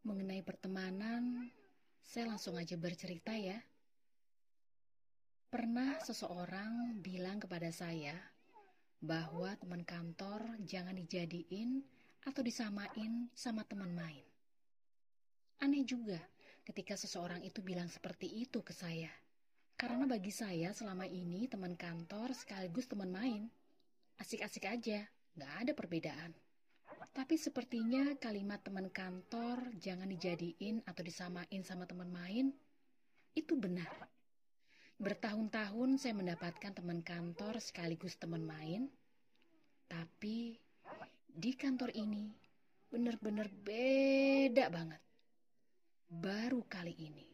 Mengenai pertemanan, saya langsung aja bercerita ya. Pernah seseorang bilang kepada saya bahwa teman kantor jangan dijadiin atau disamain sama teman main. Aneh juga ketika seseorang itu bilang seperti itu ke saya. Karena bagi saya selama ini teman kantor sekaligus teman main. Asik-asik aja, gak ada perbedaan. Tapi sepertinya kalimat teman kantor jangan dijadiin atau disamain sama teman main itu benar. Bertahun-tahun saya mendapatkan teman kantor sekaligus teman main, tapi di kantor ini benar-benar beda banget. Baru kali ini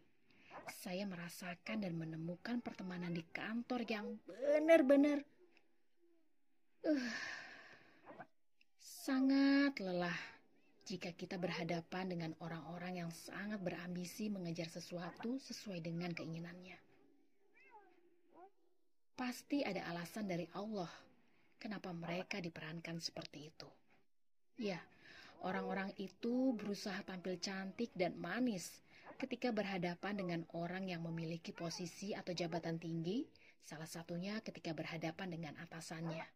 saya merasakan dan menemukan pertemanan di kantor yang benar-benar uh, Sangat lelah jika kita berhadapan dengan orang-orang yang sangat berambisi mengejar sesuatu sesuai dengan keinginannya. Pasti ada alasan dari Allah kenapa mereka diperankan seperti itu. Ya, orang-orang itu berusaha tampil cantik dan manis ketika berhadapan dengan orang yang memiliki posisi atau jabatan tinggi, salah satunya ketika berhadapan dengan atasannya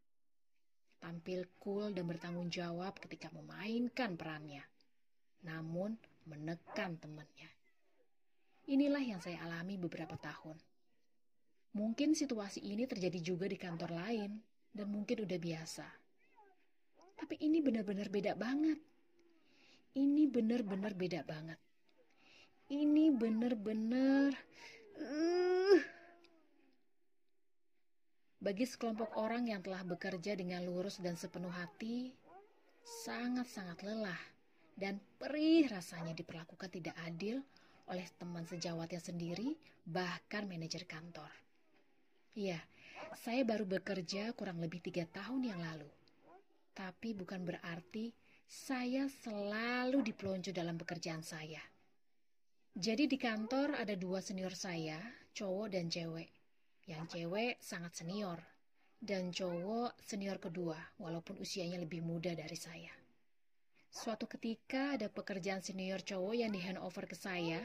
tampil cool dan bertanggung jawab ketika memainkan perannya, namun menekan temannya. Inilah yang saya alami beberapa tahun. Mungkin situasi ini terjadi juga di kantor lain, dan mungkin udah biasa. Tapi ini benar-benar beda banget. Ini benar-benar beda banget. Ini benar-benar... bagi sekelompok orang yang telah bekerja dengan lurus dan sepenuh hati, sangat-sangat lelah dan perih rasanya diperlakukan tidak adil oleh teman sejawatnya sendiri, bahkan manajer kantor. Iya, saya baru bekerja kurang lebih tiga tahun yang lalu. Tapi bukan berarti saya selalu dipelonco dalam pekerjaan saya. Jadi di kantor ada dua senior saya, cowok dan cewek. Yang cewek sangat senior dan cowok senior kedua walaupun usianya lebih muda dari saya. Suatu ketika ada pekerjaan senior cowok yang di handover ke saya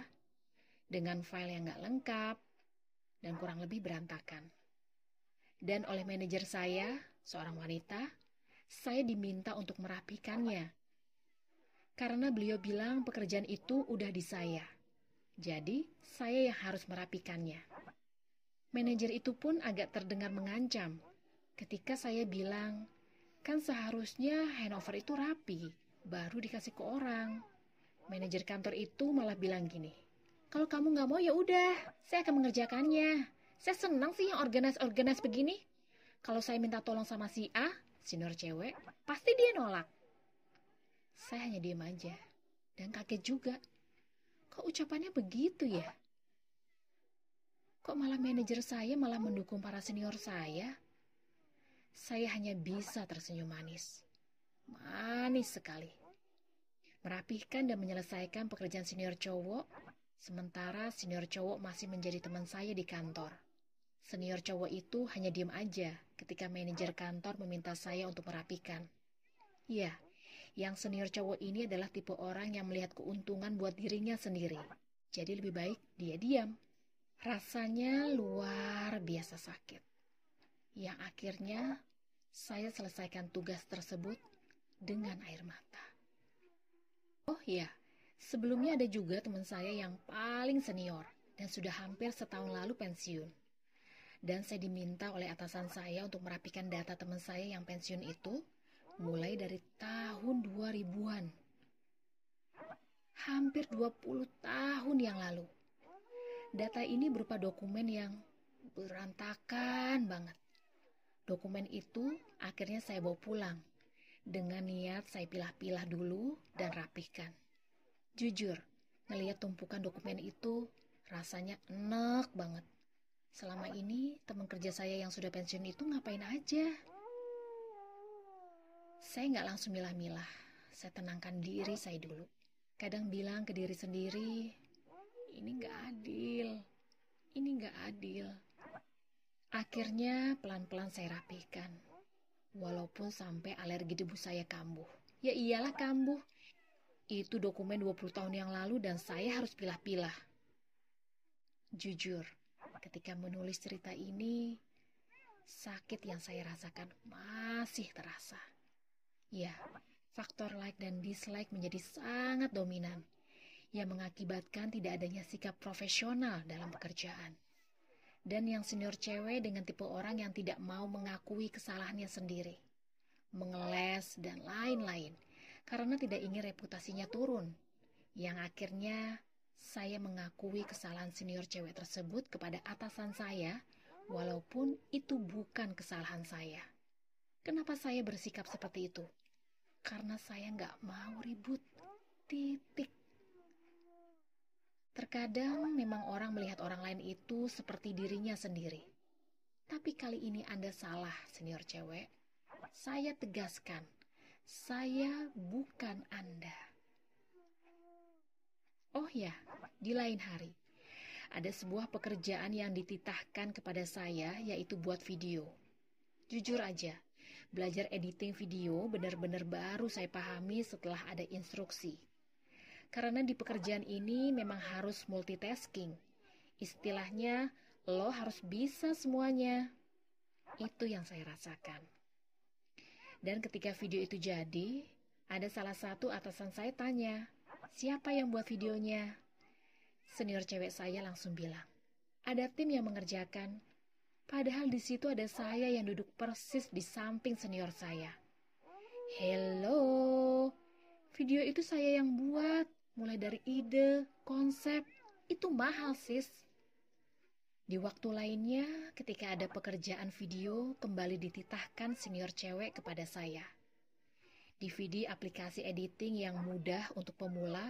dengan file yang gak lengkap dan kurang lebih berantakan. Dan oleh manajer saya, seorang wanita, saya diminta untuk merapikannya. Karena beliau bilang pekerjaan itu udah di saya. Jadi, saya yang harus merapikannya. Manajer itu pun agak terdengar mengancam ketika saya bilang, kan seharusnya handover itu rapi, baru dikasih ke orang. Manajer kantor itu malah bilang gini, kalau kamu nggak mau ya udah, saya akan mengerjakannya. Saya senang sih yang organize-organize begini. Kalau saya minta tolong sama si A, senior cewek, pasti dia nolak. Saya hanya diem aja dan kaget juga. Kok ucapannya begitu ya? Kok malah manajer saya malah mendukung para senior saya? Saya hanya bisa tersenyum manis. Manis sekali. Merapihkan dan menyelesaikan pekerjaan senior cowok, sementara senior cowok masih menjadi teman saya di kantor. Senior cowok itu hanya diem aja ketika manajer kantor meminta saya untuk merapikan. Iya, yang senior cowok ini adalah tipe orang yang melihat keuntungan buat dirinya sendiri. Jadi lebih baik dia diam Rasanya luar biasa sakit. Yang akhirnya saya selesaikan tugas tersebut dengan air mata. Oh ya, sebelumnya ada juga teman saya yang paling senior dan sudah hampir setahun lalu pensiun. Dan saya diminta oleh atasan saya untuk merapikan data teman saya yang pensiun itu mulai dari tahun 2000-an. Hampir 20 tahun yang lalu. Data ini berupa dokumen yang berantakan banget. Dokumen itu akhirnya saya bawa pulang. Dengan niat saya pilah-pilah dulu dan rapihkan. Jujur, ngelihat tumpukan dokumen itu rasanya enak banget. Selama ini teman kerja saya yang sudah pensiun itu ngapain aja? Saya nggak langsung milah-milah. Saya tenangkan diri saya dulu. Kadang bilang ke diri sendiri, ini gak adil. Ini gak adil. Akhirnya pelan-pelan saya rapihkan. Walaupun sampai alergi debu saya kambuh. Ya iyalah kambuh. Itu dokumen 20 tahun yang lalu dan saya harus pilah-pilah. Jujur, ketika menulis cerita ini, sakit yang saya rasakan masih terasa. Ya, faktor like dan dislike menjadi sangat dominan yang mengakibatkan tidak adanya sikap profesional dalam pekerjaan. Dan yang senior cewek dengan tipe orang yang tidak mau mengakui kesalahannya sendiri, mengeles, dan lain-lain, karena tidak ingin reputasinya turun. Yang akhirnya saya mengakui kesalahan senior cewek tersebut kepada atasan saya, walaupun itu bukan kesalahan saya. Kenapa saya bersikap seperti itu? Karena saya nggak mau ribut. Titik. Terkadang memang orang melihat orang lain itu seperti dirinya sendiri. Tapi kali ini Anda salah, senior cewek. Saya tegaskan, saya bukan Anda. Oh ya, di lain hari, ada sebuah pekerjaan yang dititahkan kepada saya, yaitu buat video. Jujur aja, belajar editing video benar-benar baru saya pahami setelah ada instruksi. Karena di pekerjaan ini memang harus multitasking. Istilahnya, lo harus bisa semuanya. Itu yang saya rasakan. Dan ketika video itu jadi, ada salah satu atasan saya tanya, siapa yang buat videonya? Senior cewek saya langsung bilang, ada tim yang mengerjakan. Padahal di situ ada saya yang duduk persis di samping senior saya. Hello, video itu saya yang buat mulai dari ide, konsep, itu mahal sis. Di waktu lainnya, ketika ada pekerjaan video, kembali dititahkan senior cewek kepada saya. DVD aplikasi editing yang mudah untuk pemula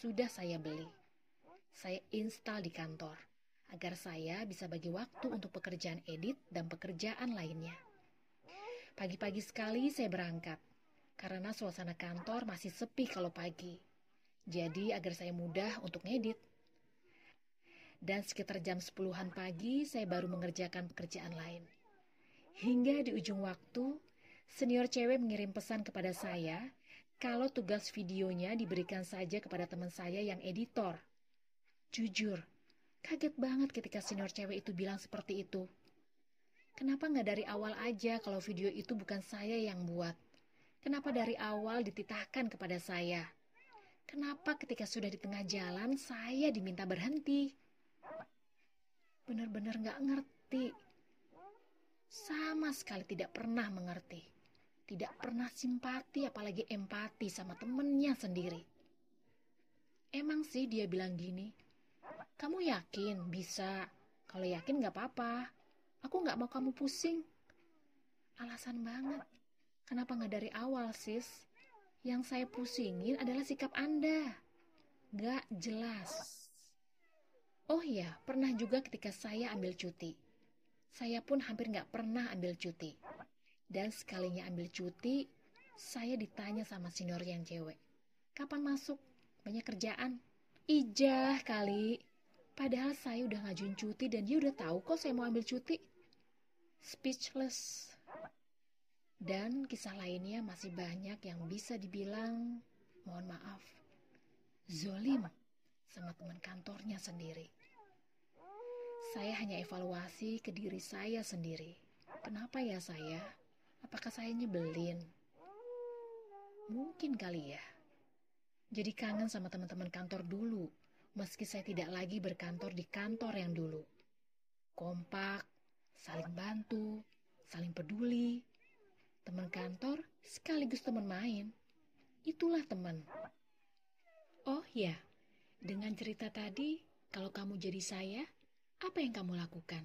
sudah saya beli. Saya install di kantor, agar saya bisa bagi waktu untuk pekerjaan edit dan pekerjaan lainnya. Pagi-pagi sekali saya berangkat, karena suasana kantor masih sepi kalau pagi. Jadi agar saya mudah untuk ngedit. Dan sekitar jam 10-an pagi saya baru mengerjakan pekerjaan lain. Hingga di ujung waktu, senior cewek mengirim pesan kepada saya kalau tugas videonya diberikan saja kepada teman saya yang editor. Jujur, kaget banget ketika senior cewek itu bilang seperti itu. Kenapa nggak dari awal aja kalau video itu bukan saya yang buat? Kenapa dari awal dititahkan kepada saya? Kenapa ketika sudah di tengah jalan saya diminta berhenti? Benar-benar gak ngerti. Sama sekali tidak pernah mengerti. Tidak pernah simpati apalagi empati sama temennya sendiri. Emang sih dia bilang gini, kamu yakin bisa? Kalau yakin gak apa-apa. Aku gak mau kamu pusing. Alasan banget. Kenapa gak dari awal, sis? Yang saya pusingin adalah sikap Anda. Gak jelas. Oh iya, pernah juga ketika saya ambil cuti. Saya pun hampir gak pernah ambil cuti. Dan sekalinya ambil cuti, saya ditanya sama senior yang cewek. Kapan masuk? Banyak kerjaan? Ijah kali. Padahal saya udah ngajuin cuti dan dia udah tahu kok saya mau ambil cuti. Speechless. Dan kisah lainnya masih banyak yang bisa dibilang, mohon maaf, zolim sama teman kantornya sendiri. Saya hanya evaluasi ke diri saya sendiri. Kenapa ya saya? Apakah saya nyebelin? Mungkin kali ya. Jadi kangen sama teman-teman kantor dulu, meski saya tidak lagi berkantor di kantor yang dulu. Kompak, saling bantu, saling peduli, Teman kantor sekaligus teman main. Itulah teman. Oh ya, dengan cerita tadi, kalau kamu jadi saya, apa yang kamu lakukan?